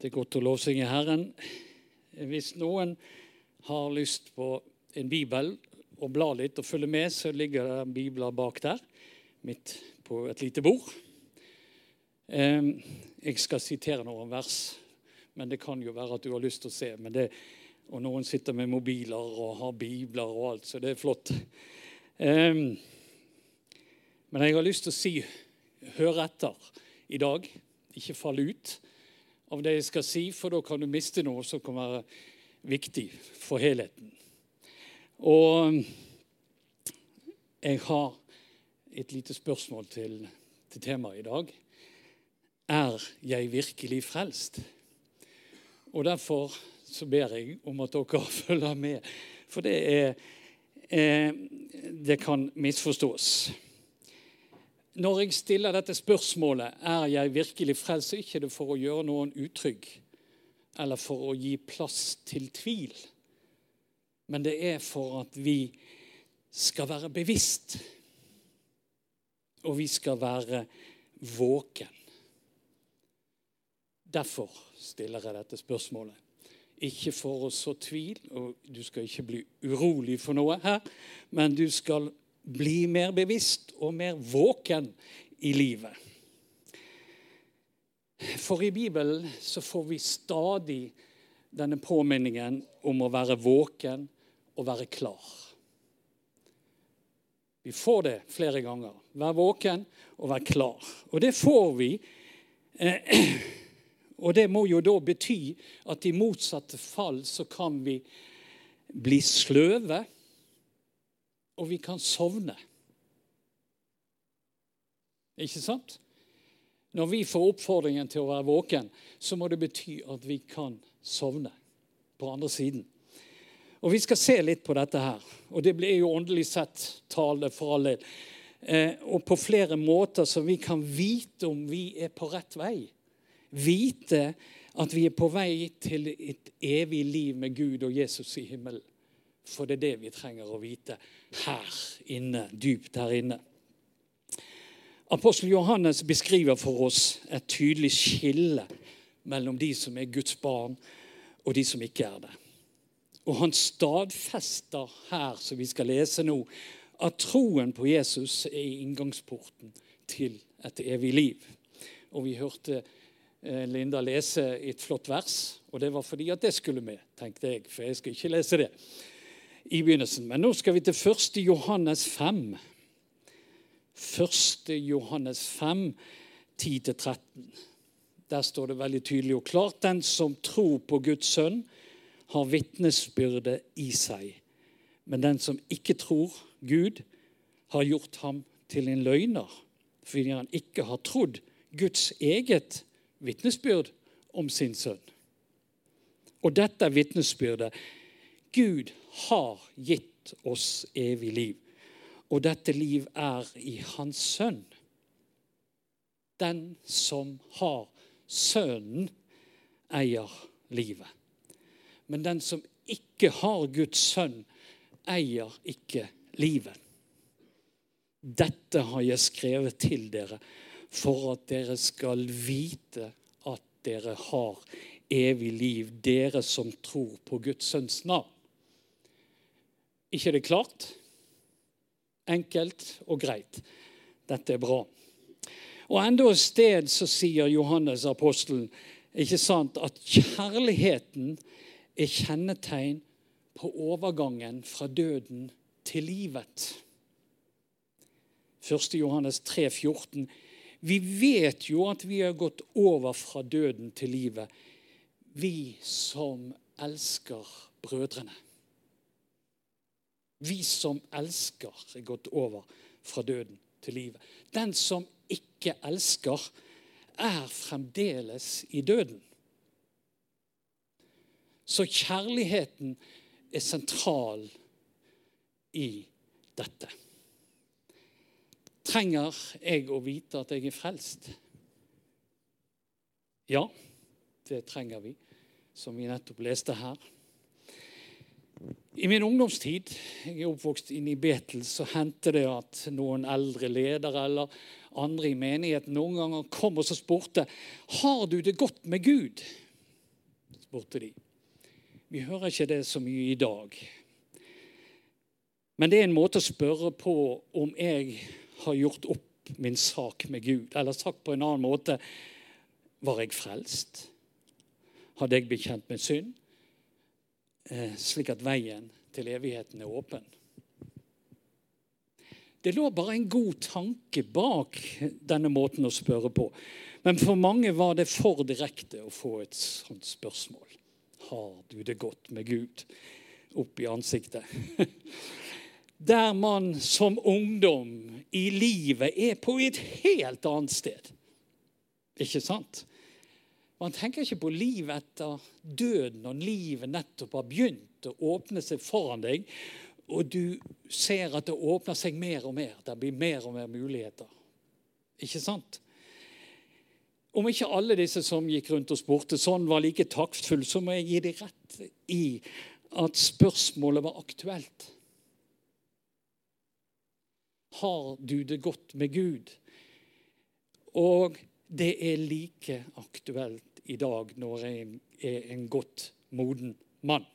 Det er godt å lovsynge Herren. Hvis noen har lyst på en bibel og blar litt og følger med, så ligger det bibler bak der, midt på et lite bord. Jeg skal sitere noen vers, men det kan jo være at du har lyst til å se. Det, og noen sitter med mobiler og har bibler og alt, så det er flott. Men jeg har lyst til å si hør etter i dag. Ikke fall ut av det jeg skal si, for da kan du miste noe som kan være viktig for helheten. Og jeg har et lite spørsmål til, til temaet i dag. Er jeg virkelig frelst? Og Derfor så ber jeg om at dere følger med, for det, er, eh, det kan misforstås. Når jeg stiller dette spørsmålet er jeg virkelig frelst, ikke det for å gjøre noen utrygg eller for å gi plass til tvil. Men det er for at vi skal være bevisst, og vi skal være våken. Derfor stiller jeg dette spørsmålet. Ikke for å så tvil, og du skal ikke bli urolig for noe her, men du skal bli mer bevisst og mer våken i livet. For i Bibelen så får vi stadig denne påminningen om å være våken og være klar. Vi får det flere ganger. Vær våken og vær klar. Og det får vi. Og det må jo da bety at i motsatte fall så kan vi bli sløve og vi kan sovne. Ikke sant? Når vi får oppfordringen til å være våken, så må det bety at vi kan sovne på andre siden. Og Vi skal se litt på dette her. Og Det blir jo åndelig sett tale for all del. Eh, og på flere måter så vi kan vite om vi er på rett vei. Vite at vi er på vei til et evig liv med Gud og Jesus i himmelen. For det er det vi trenger å vite her inne, dypt her inne. Apostel Johannes beskriver for oss et tydelig skille mellom de som er Guds barn, og de som ikke er det. Og han stadfester her, som vi skal lese nå, at troen på Jesus er inngangsporten til et evig liv. Og vi hørte eh, Linda lese et flott vers, og det var fordi at det skulle med, tenkte jeg, for jeg skal ikke lese det i begynnelsen. Men nå skal vi til 1. Johannes 5. 1. Johannes 5, 10-13. Der står det veldig tydelig og klart den som tror på Guds sønn, har vitnesbyrde i seg. Men den som ikke tror Gud, har gjort ham til en løgner, fordi han ikke har trodd Guds eget vitnesbyrd om sin sønn. Og dette er vitnesbyrdet. Gud har gitt oss evig liv. Og dette liv er i Hans sønn. Den som har Sønnen, eier livet. Men den som ikke har Guds sønn, eier ikke livet. Dette har jeg skrevet til dere for at dere skal vite at dere har evig liv, dere som tror på Guds sønns navn ikke det klart? Enkelt og greit. Dette er bra. Og Enda et sted så sier Johannes apostelen ikke sant, at kjærligheten er kjennetegn på overgangen fra døden til livet. 1. Johannes 3, 14. Vi vet jo at vi har gått over fra døden til livet, vi som elsker brødrene. Vi som elsker, er gått over fra døden til livet. Den som ikke elsker, er fremdeles i døden. Så kjærligheten er sentral i dette. Trenger jeg å vite at jeg er frelst? Ja, det trenger vi, som vi nettopp leste her. I min ungdomstid jeg er oppvokst inn i Betel, så hendte det at noen eldre ledere eller andre i menigheten noen ganger kom og så spurte har du det godt med Gud. spurte de. Vi hører ikke det så mye i dag. Men det er en måte å spørre på om jeg har gjort opp min sak med Gud. Eller sagt på en annen måte var jeg frelst? Hadde jeg bekjent med synd? Eh, slik at veien til evigheten er åpen. Det lå bare en god tanke bak denne måten å spørre på. Men for mange var det for direkte å få et sånt spørsmål. Har du det godt med Gud? Opp i ansiktet. Der man som ungdom i livet er på et helt annet sted. Ikke sant? Man tenker ikke på livet etter døden når livet nettopp har begynt å åpne seg foran deg, og du ser at det åpner seg mer og mer. Det blir mer og mer muligheter. Ikke sant? Om ikke alle disse som gikk rundt og spurte sånn, var like taktfulle, så må jeg gi dem rett i at spørsmålet var aktuelt. Har du det godt med Gud? Og det er like aktuelt i dag når jeg er en godt moden mann.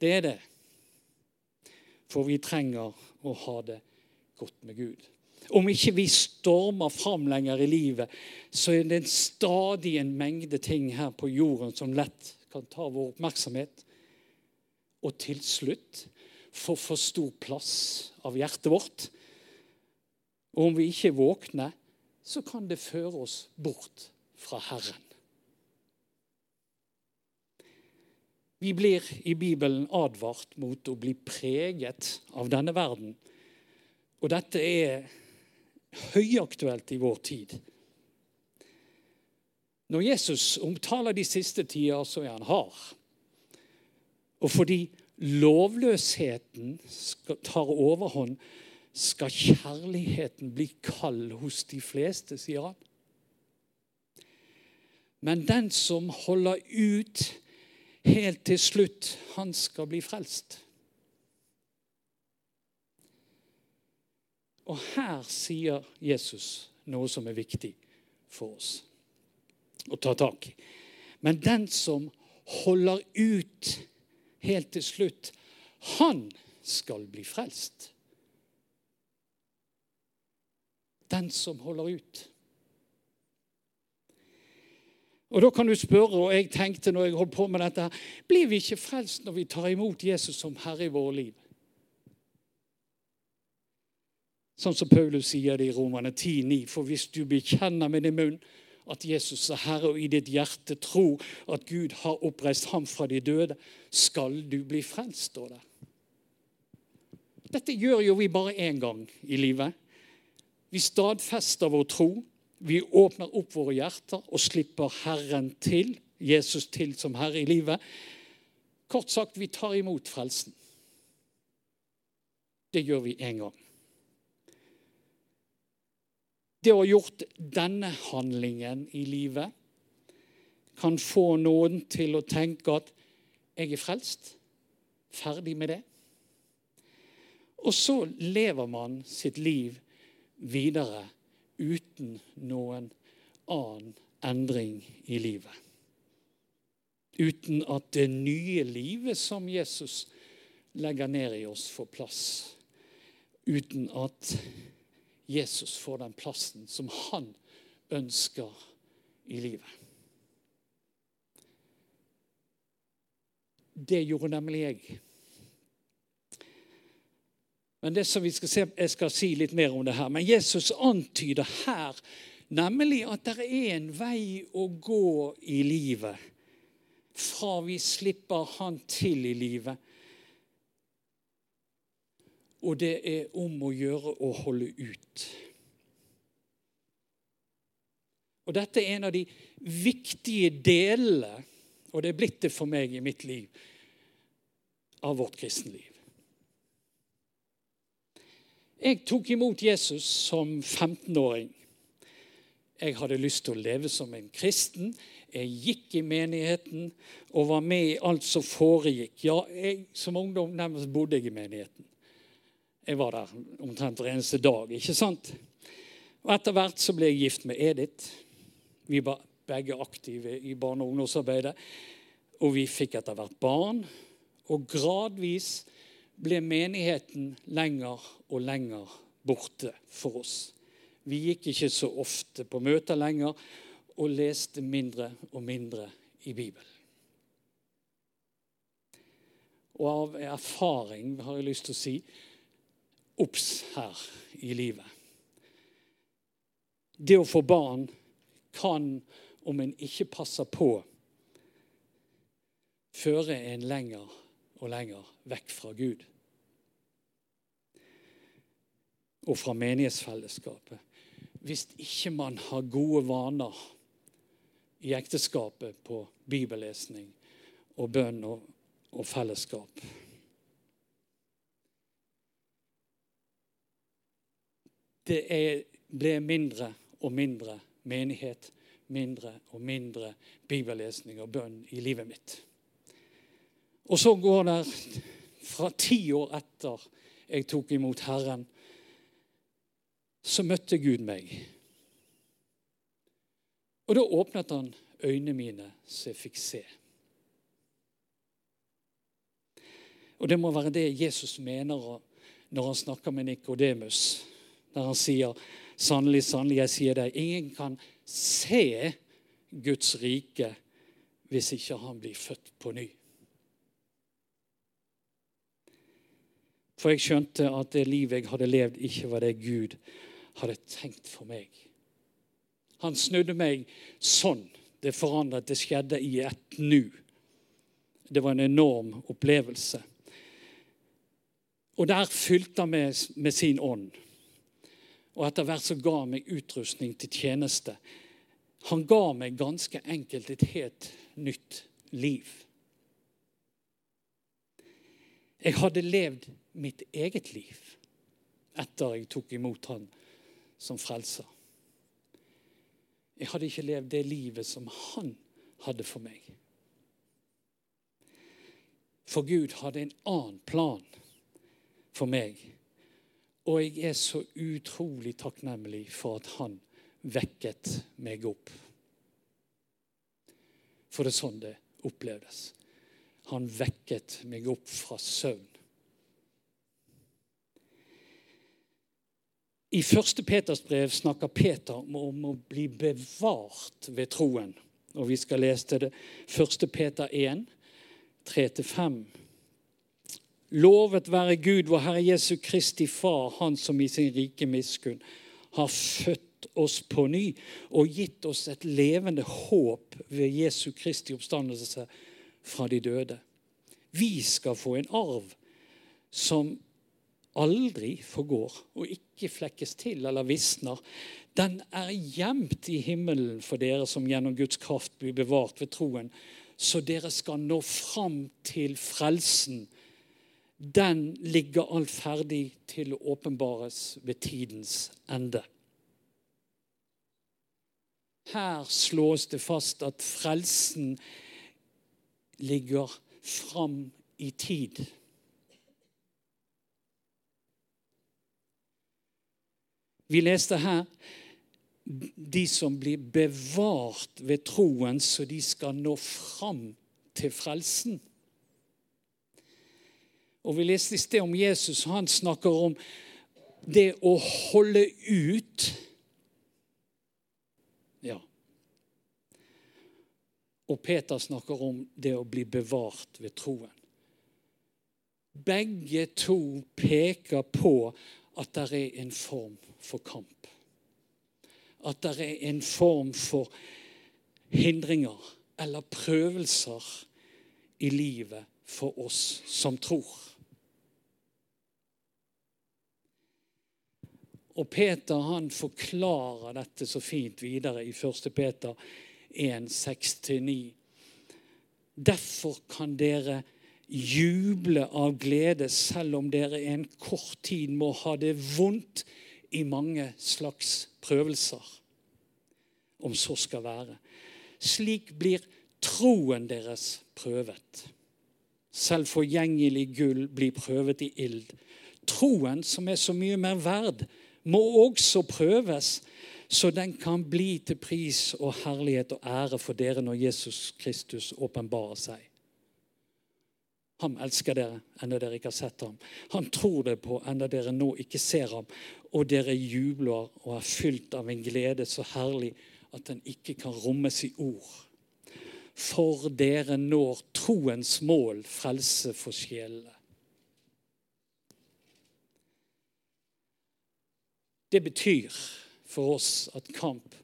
Det er det. For vi trenger å ha det godt med Gud. Om ikke vi stormer fram lenger i livet, så er det stadig en mengde ting her på jorden som lett kan ta vår oppmerksomhet. Og til slutt få for stor plass av hjertet vårt. Og om vi ikke er våkne, så kan det føre oss bort fra Herren. Vi blir i Bibelen advart mot å bli preget av denne verden. Og dette er høyaktuelt i vår tid. Når Jesus omtaler de siste tider, så er han hard. Og fordi lovløsheten tar overhånd, skal kjærligheten bli kald hos de fleste, sier han. Men den som holder ut helt til slutt han skal bli frelst. Og her sier Jesus noe som er viktig for oss å ta tak i. Men den som holder ut helt til slutt, han skal bli frelst. Den som holder ut. Og Da kan du spørre, og jeg tenkte når jeg holdt på med dette Blir vi ikke frelst når vi tar imot Jesus som Herre i våre liv? Sånn som Paulus sier det i Romane 10,9. For hvis du bekjenner med din munn at Jesus er Herre, og i ditt hjerte tror at Gud har oppreist ham fra de døde, skal du bli frelst, står det. Dette gjør jo vi bare én gang i livet. Vi stadfester vår tro vi åpner opp våre hjerter og slipper Herren til, Jesus til som Herre i livet. Kort sagt, vi tar imot frelsen. Det gjør vi én gang. Det å ha gjort denne handlingen i livet kan få noen til å tenke at 'jeg er frelst', ferdig med det. Og så lever man sitt liv videre uten noen annen endring i livet. Uten at det nye livet som Jesus legger ned i oss, får plass. Uten at Jesus får den plassen som han ønsker i livet. Det gjorde nemlig jeg. Men det som vi skal se, Jeg skal si litt mer om det her. Men Jesus antyder her nemlig at det er en vei å gå i livet fra vi slipper Han til i livet. Og det er om å gjøre å holde ut. Og Dette er en av de viktige delene, og det er blitt det for meg i mitt liv, av vårt kristenliv. Jeg tok imot Jesus som 15-åring. Jeg hadde lyst til å leve som en kristen. Jeg gikk i menigheten og var med i alt som foregikk. Ja, jeg, Som ungdom nærmest bodde jeg i menigheten. Jeg var der omtrent hver eneste dag. ikke sant? Og Etter hvert så ble jeg gift med Edith. Vi var begge aktive i barne- og ungdomsarbeidet. Og vi fikk etter hvert barn. Og gradvis ble menigheten lenger og lenger borte for oss. Vi gikk ikke så ofte på møter lenger og leste mindre og mindre i Bibelen. Og av erfaring har jeg lyst til å si obs her i livet. Det å få barn kan, om en ikke passer på, føre en lenger og lenger vekk fra Gud. Og fra menighetsfellesskapet. Hvis ikke man har gode vaner i ekteskapet på bibellesning og bønn og, og fellesskap. Det er, ble mindre og mindre menighet, mindre og mindre bibellesning og bønn i livet mitt. Og så går det fra ti år etter jeg tok imot Herren, så møtte Gud meg. Og da åpnet han øynene mine, så jeg fikk se. Og det må være det Jesus mener når han snakker med Nikodemus, der han sier Sannelig, sannelig, jeg sier deg, ingen kan se Guds rike hvis ikke han blir født på ny. For jeg skjønte at det livet jeg hadde levd, ikke var det Gud hadde tenkt for meg. Han snudde meg sånn. Det forandret. Det skjedde i ett nu. Det var en enorm opplevelse. Og der fylte han meg med sin ånd. Og etter hvert så ga han meg utrustning til tjeneste. Han ga meg ganske enkelt et helt nytt liv. Jeg hadde levd mitt eget liv etter jeg tok imot han som frelser. Jeg hadde ikke levd det livet som han hadde for meg. For Gud hadde en annen plan for meg. Og jeg er så utrolig takknemlig for at han vekket meg opp. For det er sånn det opplevdes. Han vekket meg opp fra søvn. I første Peters brev snakker Peter om å bli bevart ved troen. Og Vi skal lese det første Peter 1, 3-5. Lovet være Gud, vår Herre Jesu Kristi Far, Han som i sin rike miskunn har født oss på ny og gitt oss et levende håp ved Jesu Kristi oppstandelse fra de døde. Vi skal få en arv som aldri forgår og ikke flekkes til eller visner. Den er gjemt i himmelen for dere som gjennom Guds kraft blir bevart ved troen, så dere skal nå fram til frelsen. Den ligger alt ferdig til å åpenbares ved tidens ende. Her slås det fast at frelsen ligger fram i tid. Vi leste her de som blir bevart ved troen, så de skal nå fram til frelsen. Og Vi leste i sted om Jesus. Han snakker om det å holde ut. Ja. Og Peter snakker om det å bli bevart ved troen. Begge to peker på at det er en form for kamp. At det er en form for hindringer eller prøvelser i livet for oss som tror. Og Peter han forklarer dette så fint videre i 1. Peter 1, 6-9. Derfor kan dere juble av glede selv om dere en kort tid må ha det vondt i mange slags prøvelser, om så skal være. Slik blir troen deres prøvet. Selv forgjengelig gull blir prøvet i ild. Troen, som er så mye mer verd, må også prøves, så den kan bli til pris og herlighet og ære for dere når Jesus Kristus åpenbarer seg. Han elsker dere enda dere ikke har sett ham. Han tror det på enda dere nå ikke ser ham. Og dere jubler og er fylt av en glede så herlig at den ikke kan rommes i ord. For dere når troens mål, frelse for sjelene. Det betyr for oss at kamp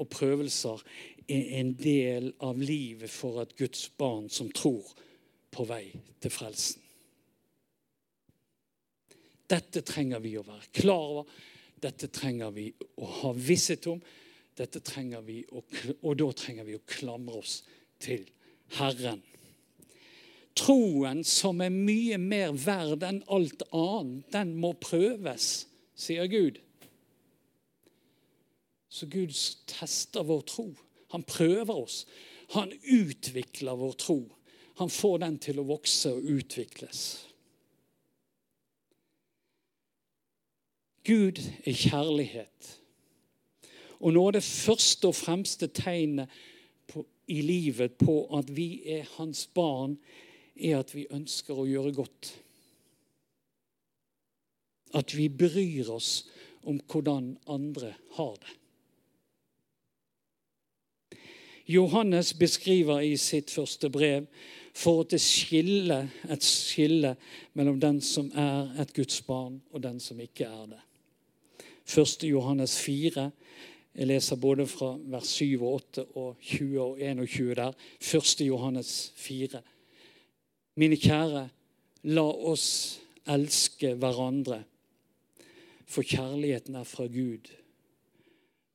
og prøvelser er en del av livet for et Guds barn som tror på vei til frelsen. Dette trenger vi å være klar over. Dette trenger vi å ha visshet om. Dette trenger vi å, og da trenger vi å klamre oss til Herren. Troen, som er mye mer verd enn alt annet, den må prøves, sier Gud. Så Gud tester vår tro. Han prøver oss. Han utvikler vår tro. Han får den til å vokse og utvikles. Gud er kjærlighet. Og noe av det første og fremste tegnet på, i livet på at vi er hans barn, er at vi ønsker å gjøre godt. At vi bryr oss om hvordan andre har det. Johannes beskriver i sitt første brev for at det skiller et skille mellom den som er et Guds barn, og den som ikke er det. 1. Johannes 4. Jeg leser både fra vers 7 og 8 og 20 og 21 der. 1. Johannes 4. Mine kjære, la oss elske hverandre, for kjærligheten er fra Gud.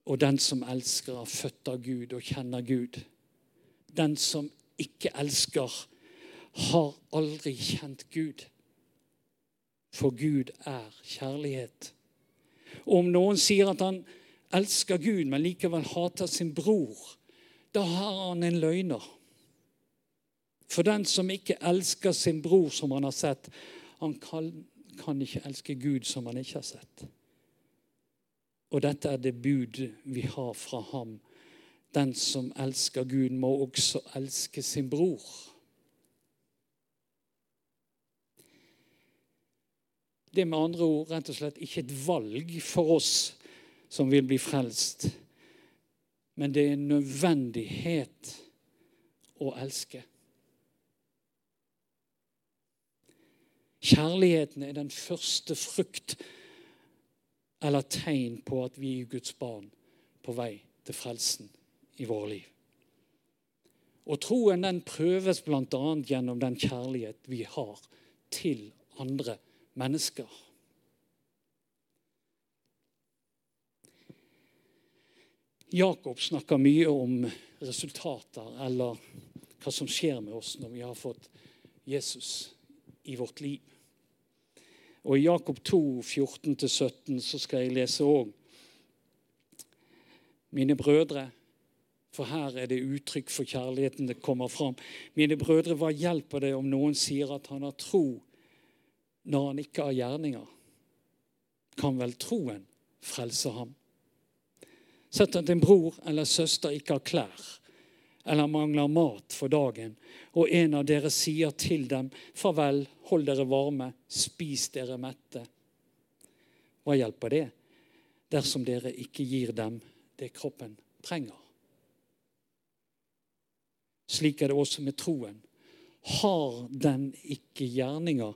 Og den som elsker, er født av Gud og kjenner Gud. Den som ikke elsker, har aldri kjent Gud. For Gud er kjærlighet. Og om noen sier at han elsker Gud, men likevel hater sin bror, da har han en løgner. For den som ikke elsker sin bror som han har sett, han kan, kan ikke elske Gud som han ikke har sett. Og dette er det bud vi har fra ham. Den som elsker Gud, må også elske sin bror. Det er med andre ord rett og slett ikke et valg for oss som vil bli frelst, men det er en nødvendighet å elske. Kjærligheten er den første frukt eller tegn på at vi er Guds barn på vei til frelsen i våre liv. Og troen den prøves bl.a. gjennom den kjærlighet vi har til andre mennesker. Jakob snakker mye om resultater eller hva som skjer med oss når vi har fått Jesus i vårt liv. Og I Jakob 2, 14-17 så skal jeg lese òg Mine brødre, for her er det uttrykk for kjærligheten det kommer fram. Mine brødre, hva hjelper det om noen sier at han har tro når han ikke har gjerninger? Kan vel troen frelse ham? Sett at en bror eller søster ikke har klær eller mangler mat for dagen, og en av dere sier til dem, 'Farvel, hold dere varme, spis dere mette'. Hva hjelper det dersom dere ikke gir dem det kroppen trenger? Slik er det også med troen. Har den ikke gjerninger,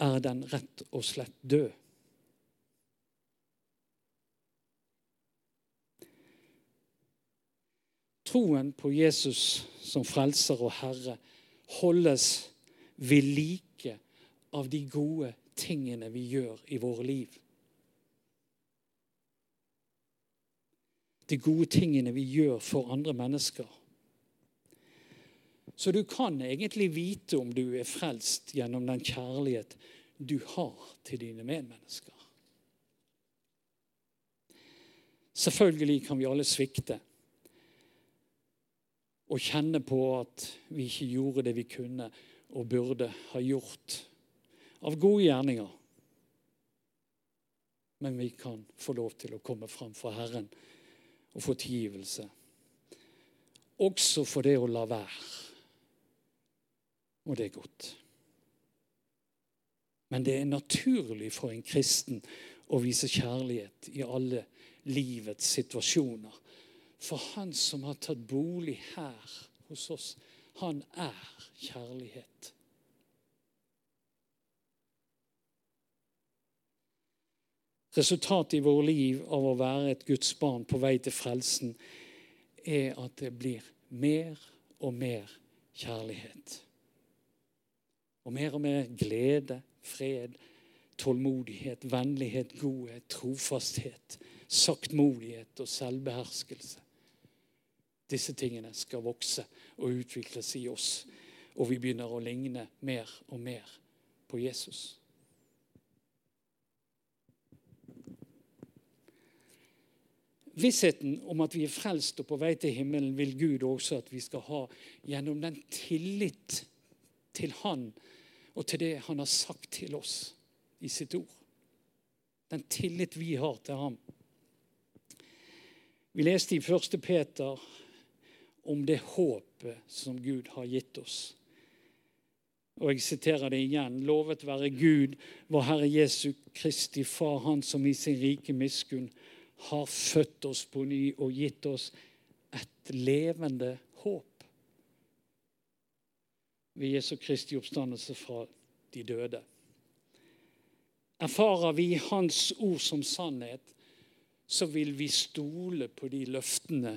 er den rett og slett død. Troen på Jesus som frelser og herre holdes ved like av de gode tingene vi gjør i våre liv. De gode tingene vi gjør for andre mennesker. Så du kan egentlig vite om du er frelst gjennom den kjærlighet du har til dine medmennesker. Selvfølgelig kan vi alle svikte og kjenne på at vi ikke gjorde det vi kunne og burde ha gjort av gode gjerninger. Men vi kan få lov til å komme fram for Herren og få tilgivelse. Også for det å la være. Og det er godt. Men det er naturlig for en kristen å vise kjærlighet i alle livets situasjoner. For han som har tatt bolig her hos oss, han er kjærlighet. Resultatet i vårt liv av å være et Guds barn på vei til frelsen er at det blir mer og mer kjærlighet. Og mer og mer glede, fred, tålmodighet, vennlighet, godhet, trofasthet, saktmodighet og selvbeherskelse. Disse tingene skal vokse og utvikles i oss, og vi begynner å ligne mer og mer på Jesus. Vissheten om at vi er frelst og på vei til himmelen, vil Gud også at vi skal ha gjennom den tillit til Han og til det Han har sagt til oss i sitt ord. Den tillit vi har til ham. Vi leste i 1. Peter om det håpet som Gud har gitt oss. Og jeg siterer det igjen. Lovet være Gud, vår Herre Jesu Kristi Far, Han som i sin rike miskunn har født oss på ny og gitt oss et levende håp. Ved Jesu Kristi oppstandelse fra de døde. Erfarer vi Hans ord som sannhet, så vil vi stole på de løftene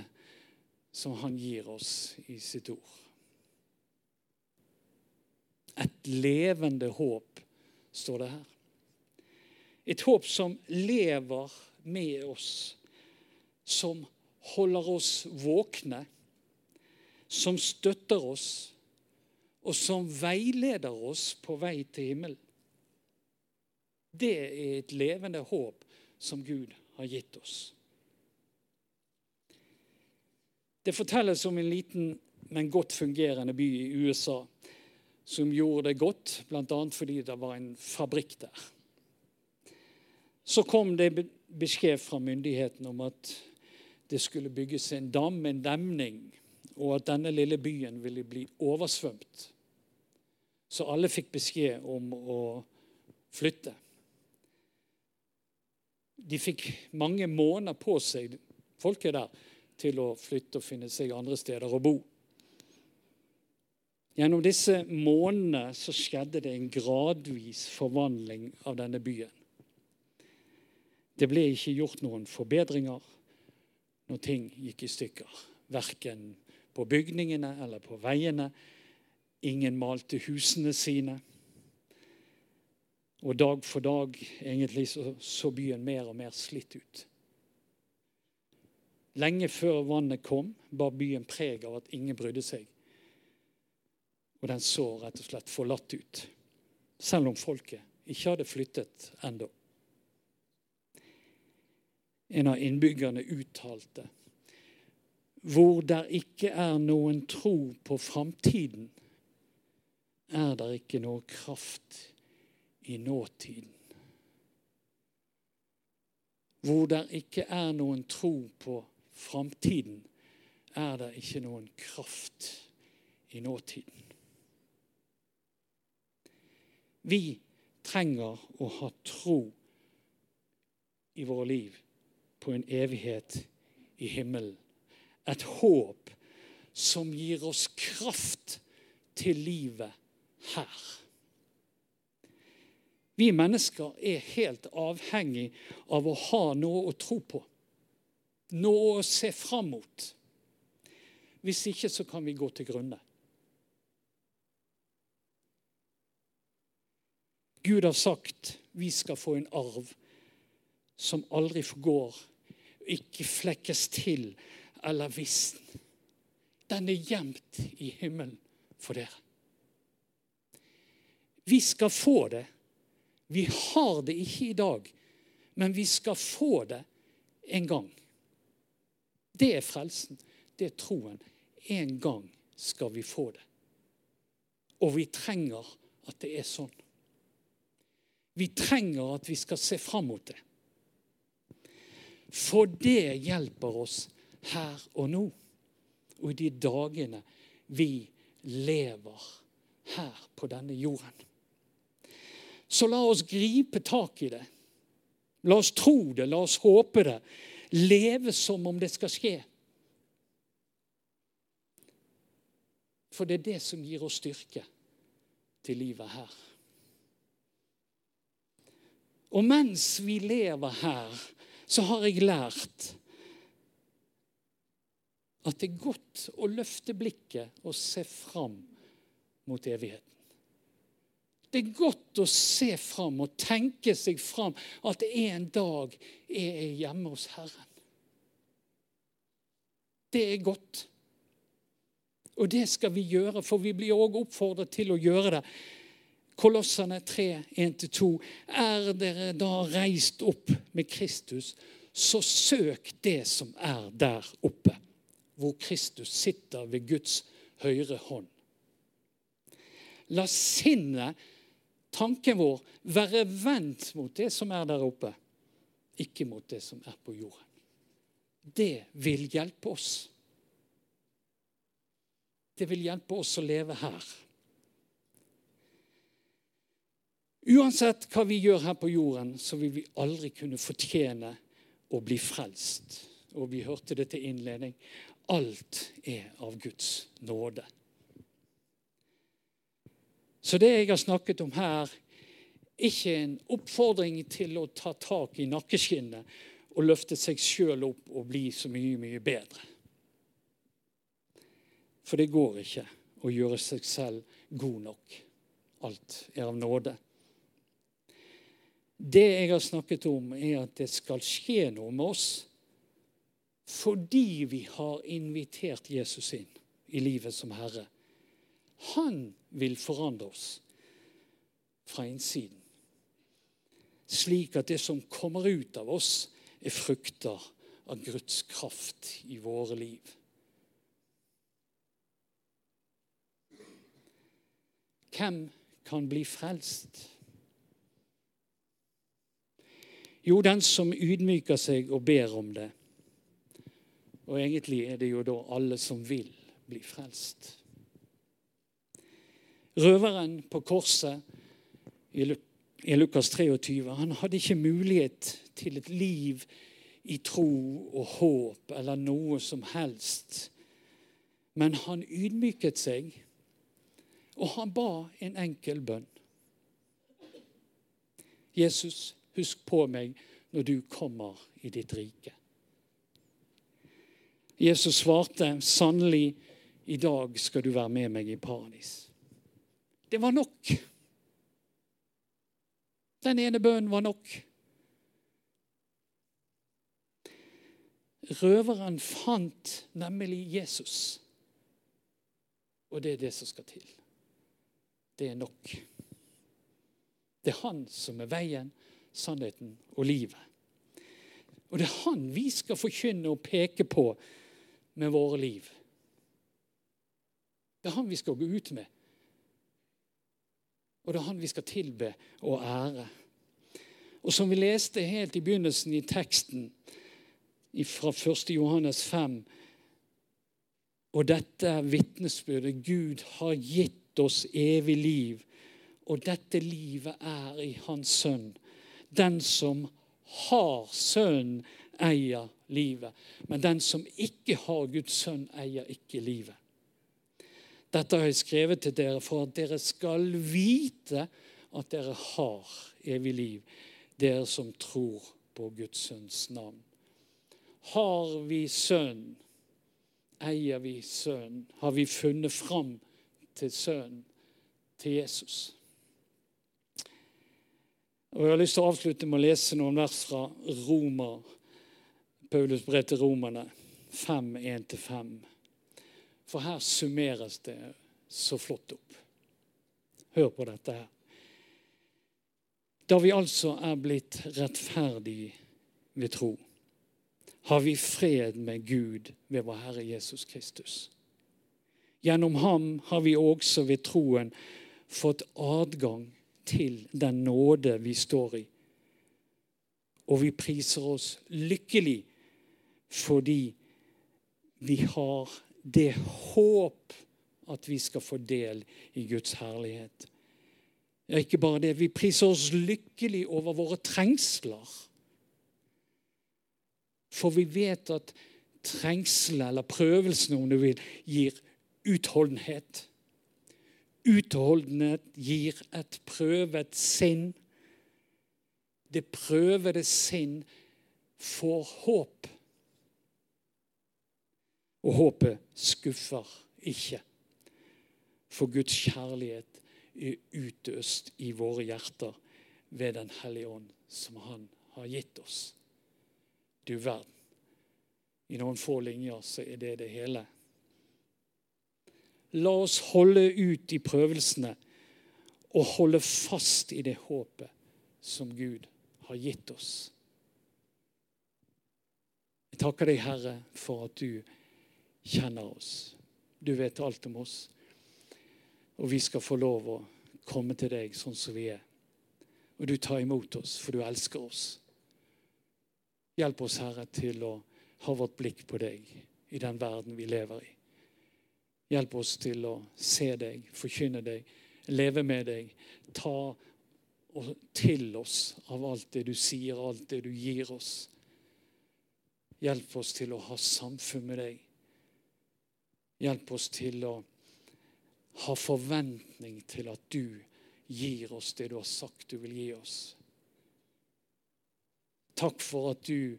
som Han gir oss i sitt ord. Et levende håp, står det her. Et håp som lever med oss, som holder oss våkne, som støtter oss, og som veileder oss på vei til himmelen. Det er et levende håp som Gud har gitt oss. Det fortelles om en liten, men godt fungerende by i USA som gjorde det godt, bl.a. fordi det var en fabrikk der. Så kom det beskjed fra myndighetene om at det skulle bygges en dam, en demning, og at denne lille byen ville bli oversvømt. Så alle fikk beskjed om å flytte. De fikk mange måneder på seg, folket der, til å flytte og finne seg andre steder å bo. Gjennom disse månedene så skjedde det en gradvis forvandling av denne byen. Det ble ikke gjort noen forbedringer når ting gikk i stykker. Verken på bygningene eller på veiene. Ingen malte husene sine. Og dag for dag egentlig så, så byen mer og mer slitt ut. Lenge før vannet kom, bar byen preg av at ingen brydde seg. Og den så rett og slett forlatt ut, selv om folket ikke hadde flyttet ennå en av innbyggerne uttalte. Hvor der ikke er noen tro på framtiden, er der ikke noe kraft i nåtiden. Hvor der ikke er noen tro på framtiden, er det ikke noen kraft i nåtiden. Vi trenger å ha tro i våre liv på en evighet i himmelen. Et håp som gir oss kraft til livet her. Vi mennesker er helt avhengig av å ha noe å tro på. Noe å se fram mot. Hvis ikke så kan vi gå til grunne. Gud har sagt vi skal få en arv som aldri forgår ikke flekkes til eller visne. Den er gjemt i himmelen for dere. Vi skal få det. Vi har det ikke i dag, men vi skal få det en gang. Det er frelsen. Det er troen. En gang skal vi få det. Og vi trenger at det er sånn. Vi trenger at vi skal se fram mot det. For det hjelper oss her og nå. Og i de dagene vi lever her på denne jorden. Så la oss gripe tak i det. La oss tro det, la oss håpe det. Leve som om det skal skje. For det er det som gir oss styrke til livet her. Og mens vi lever her, så har jeg lært at det er godt å løfte blikket og se fram mot evigheten. Det er godt å se fram og tenke seg fram at en dag er jeg hjemme hos Herren. Det er godt. Og det skal vi gjøre, for vi blir òg oppfordret til å gjøre det. Kolossene 3, 1-2. Er dere da reist opp med Kristus, så søk det som er der oppe, hvor Kristus sitter ved Guds høyre hånd. La sinnet tanken vår være vendt mot det som er der oppe, ikke mot det som er på jorden. Det vil hjelpe oss. Det vil hjelpe oss å leve her. Uansett hva vi gjør her på jorden, så vil vi aldri kunne fortjene å bli frelst. Og vi hørte det til innledning. Alt er av Guds nåde. Så det jeg har snakket om her, ikke en oppfordring til å ta tak i nakkeskinnet og løfte seg sjøl opp og bli så mye, mye bedre. For det går ikke å gjøre seg selv god nok. Alt er av nåde. Det jeg har snakket om, er at det skal skje noe med oss fordi vi har invitert Jesus inn i livet som Herre. Han vil forandre oss fra innsiden. Slik at det som kommer ut av oss, er frukter av Guds kraft i våre liv. Hvem kan bli frelst? Jo, den som ydmyker seg og ber om det. Og egentlig er det jo da alle som vil bli frelst. Røveren på korset i Lukas 23 han hadde ikke mulighet til et liv i tro og håp eller noe som helst. Men han ydmyket seg, og han ba en enkel bønn. Jesus, husk på meg når du kommer i ditt rike. Jesus svarte, 'Sannelig, i dag skal du være med meg i paradis'. Det var nok. Den ene bønnen var nok. Røveren fant nemlig Jesus. Og det er det som skal til. Det er nok. Det er han som er veien, sannheten og livet. Og det er han vi skal forkynne og peke på med våre liv. Det er han vi skal gå ut med og det er han vi skal tilbe og ære. Og som vi leste helt i begynnelsen i teksten fra 1. Johannes 5 Og dette er vitnesbyrdet. Gud har gitt oss evig liv, og dette livet er i Hans Sønn. Den som har Sønnen, eier livet. Men den som ikke har Guds sønn, eier ikke livet. Dette har jeg skrevet til dere for at dere skal vite at dere har evig liv, dere som tror på Guds sønns navn. Har vi sønn, eier vi sønn, har vi funnet fram til sønnen, til Jesus. Og Jeg har lyst til å avslutte med å lese noen vers fra Romer, Paulus brev til romerne 5, 1-5. For her summeres det så flott opp. Hør på dette her. Da vi altså er blitt rettferdige ved tro, har vi fred med Gud ved vår Herre Jesus Kristus. Gjennom ham har vi også ved troen fått adgang til den nåde vi står i. Og vi priser oss lykkelig fordi vi har det håp at vi skal få del i Guds herlighet. Ja, ikke bare det. Vi priser oss lykkelig over våre trengsler. For vi vet at trengsel, eller prøvelsen om du vil, gir utholdenhet. Utholdenhet gir et prøvet sinn. Det prøvede sinn får håp. Og håpet skuffer ikke. For Guds kjærlighet er utøst i våre hjerter ved Den hellige ånd, som Han har gitt oss. Du verden. I noen få linjer så er det det hele. La oss holde ut i prøvelsene og holde fast i det håpet som Gud har gitt oss. Jeg takker deg, Herre, for at du kjenner oss. Du vet alt om oss. Og vi skal få lov å komme til deg sånn som vi er. Og du tar imot oss, for du elsker oss. Hjelp oss, Herre, til å ha vårt blikk på deg i den verden vi lever i. Hjelp oss til å se deg, forkynne deg, leve med deg. Ta til oss av alt det du sier, alt det du gir oss. Hjelp oss til å ha samfunn med deg. Hjelp oss til å ha forventning til at du gir oss det du har sagt du vil gi oss. Takk for at du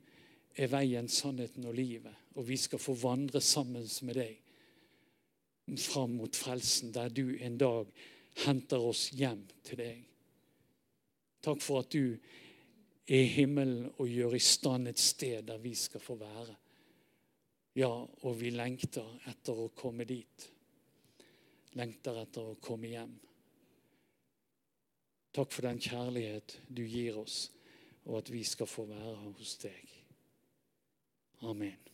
er veien, sannheten og livet, og vi skal få vandre sammen med deg fram mot frelsen, der du en dag henter oss hjem til deg. Takk for at du er i himmelen og gjør i stand et sted der vi skal få være. Ja, og vi lengter etter å komme dit. Lengter etter å komme hjem. Takk for den kjærlighet du gir oss, og at vi skal få være hos deg. Amen.